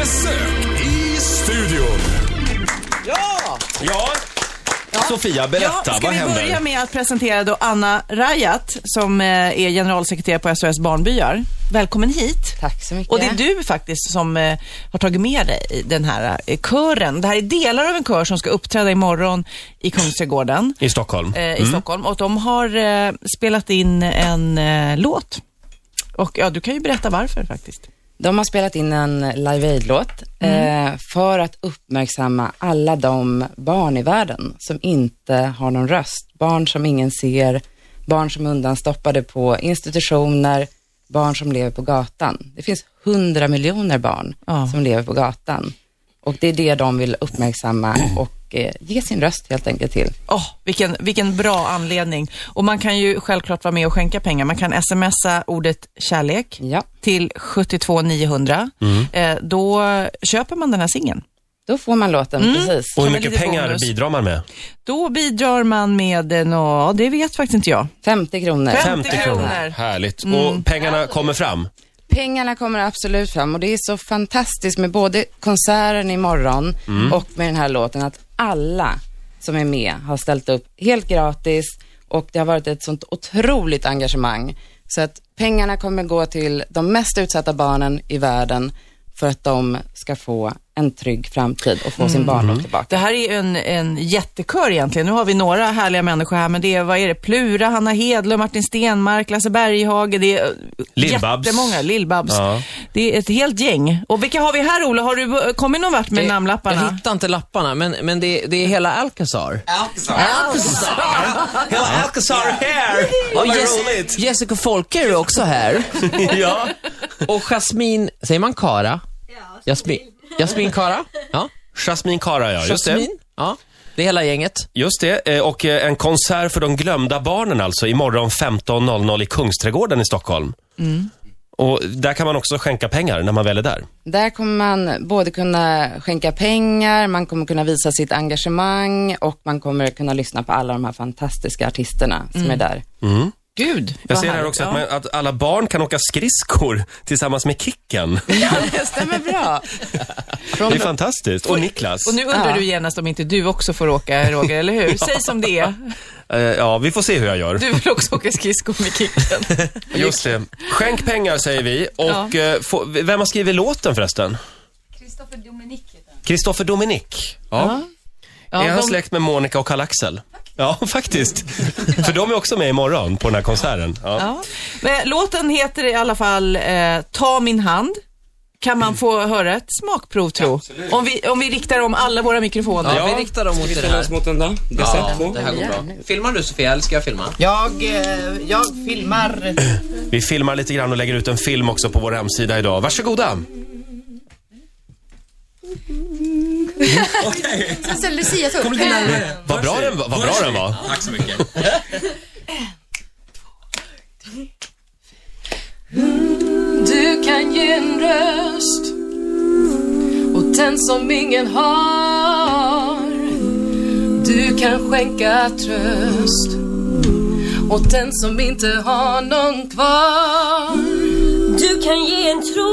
besök i studion. Ja! Ja, Ja. Sofia, berätta. Ja, vad händer? Ska vi börja med att presentera då Anna Rajat som eh, är generalsekreterare på SOS Barnbyar. Välkommen hit. Tack så mycket. Och det är du faktiskt som eh, har tagit med dig den här eh, kören. Det här är delar av en kör som ska uppträda imorgon i Kungsträdgården. I Stockholm. I mm. Stockholm. Och de har spelat in en låt. Och ja, du kan ju berätta varför faktiskt. De har spelat in en Live Aid-låt Mm. eh, för att uppmärksamma alla de barn i världen som inte har någon röst. Barn som ingen ser, barn som är undanstoppade på institutioner, barn som lever på gatan. Det finns hundra miljoner barn Ja. som lever på gatan. Och det är det de vill uppmärksamma och eh, ge sin röst helt enkelt till. Åh, vilken, vilken bra anledning. Och man kan ju självklart vara med och skänka pengar. Man kan smsa ordet kärlek Ja, till 72 900. Eh, då köper man den här singeln. då får man låten, Mm. precis. Och hur mycket pengar bonus. bidrar man med? Då bidrar man med, eh, nå, det vet faktiskt inte jag. 50 kronor. 50 kronor. Härligt. Mm. Och pengarna kommer fram? Pengarna kommer absolut fram och det är så fantastiskt med både konserten imorgon och med den här låten att alla som är med har ställt upp helt gratis och det har varit ett sånt otroligt engagemang. Så att pengarna kommer gå till de mest utsatta barnen i världen för att de ska få en trygg framtid och få sin barndom tillbaka. Det här är en, en jättekör egentligen. Nu har vi några härliga människor här, men det är, vad är det? Plura, Hanna Hedlund, Martin Stenmark, Lasse Berghage, det är Lill-Babs. jättemånga. Lill-Babs. Ja. Det är ett helt gäng. Och vilka har vi här, Ola? Har du eh, kommit någon vart med namnlapparna? Jag hittar inte lapparna, men, men det, det är hela Alcazar. Hela Alcazar här! Och Jess, Jessica Folke är också här. ja. Och Jasmin, säger man Kara? Jasmin, Jasmin Kara? Ja. Jasmine Kara, ja. Just det. Jasmin? Ja. Det är hela gänget. Just det. Eh, Och eh, en konsert för de glömda barnen alltså imorgon 15.00 i Kungsträdgården i Stockholm. Och där kan man också skänka pengar när man väl är där. Där kommer man både kunna skänka pengar, man kommer kunna visa sitt engagemang och man kommer kunna lyssna på alla de här fantastiska artisterna som är där. Gud, Jag ser här också att, man, att alla barn kan åka skridskor tillsammans med Kicken. Ja, det stämmer bra. Det är fantastiskt. Och Niklas. Och nu undrar Ja. du genast om inte du också får åka, Roger, eller hur? Säg som det är. Eh, Ja, vi får se hur jag gör. Du vill också åka skridskor med Kicken. Just det. Skänk pengar säger vi. Och eh, få, vem har skrivit låten förresten? Kristoffer Dominik heter han. Kristoffer Dominik. Ja. Ja, är han de- släkt med Monica och Karl-Axel? Ja, faktiskt. För de är också med imorgon på den här konserten. Ja. Ja. Men låten heter i alla fall eh, Ta min hand. Kan man få höra ett smakprov tro? Om vi, om vi riktar om alla våra mikrofoner. Ja, vi riktar dem mot det här. mot den då? Det Ja, det här går bra. Filmar du Sofia, eller ska jag filma? Jag, eh, jag filmar. Vi filmar lite grann och lägger ut en film också på vår hemsida idag. Varsågoda. Alltså Lucia tog. Vad bra den var. Vad bra den var. Tack så mycket. Du kan ge en röst åt den som ingen har. Du kan skänka tröst åt den som inte har någon kvar. Du kan ge en tro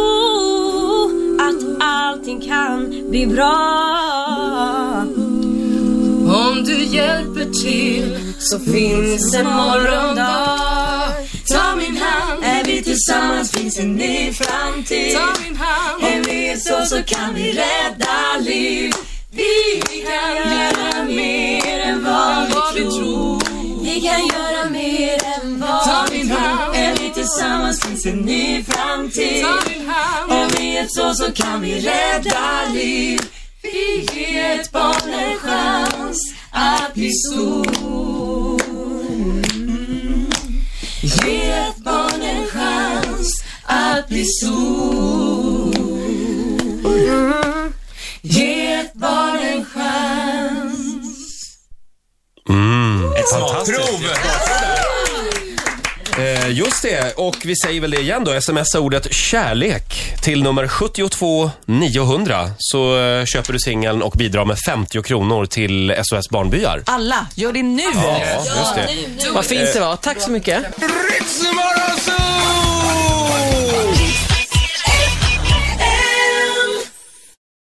att allting kan bli bra. Till så finns en morgondag. Ta min hand, Är vi tillsammans finns en ny framtid. ta min hand. Är vi så så kan vi rädda liv. Vi kan göra mer än vad vi tror. Vi kan göra mer än vad Ta vi min tror. hand. Är vi tillsammans finns en ny framtid. Ta min hand. Om vi hjälps så så kan vi rädda liv. Vi ger ett barn en chans att bli stor. Ge ett barn en chans att bli stor. Ge ett barn en chans. Mm, Ett smakprov! Eh, just det, och vi säger väl det igen då. Smsa ordet kärlek till nummer 72 900 så eh, köper du singeln och bidrar med 50 kronor till SOS Barnbyar. Alla, gör det nu! Ja, just det. Vad fint det var. Tack så mycket. Ritzmorgon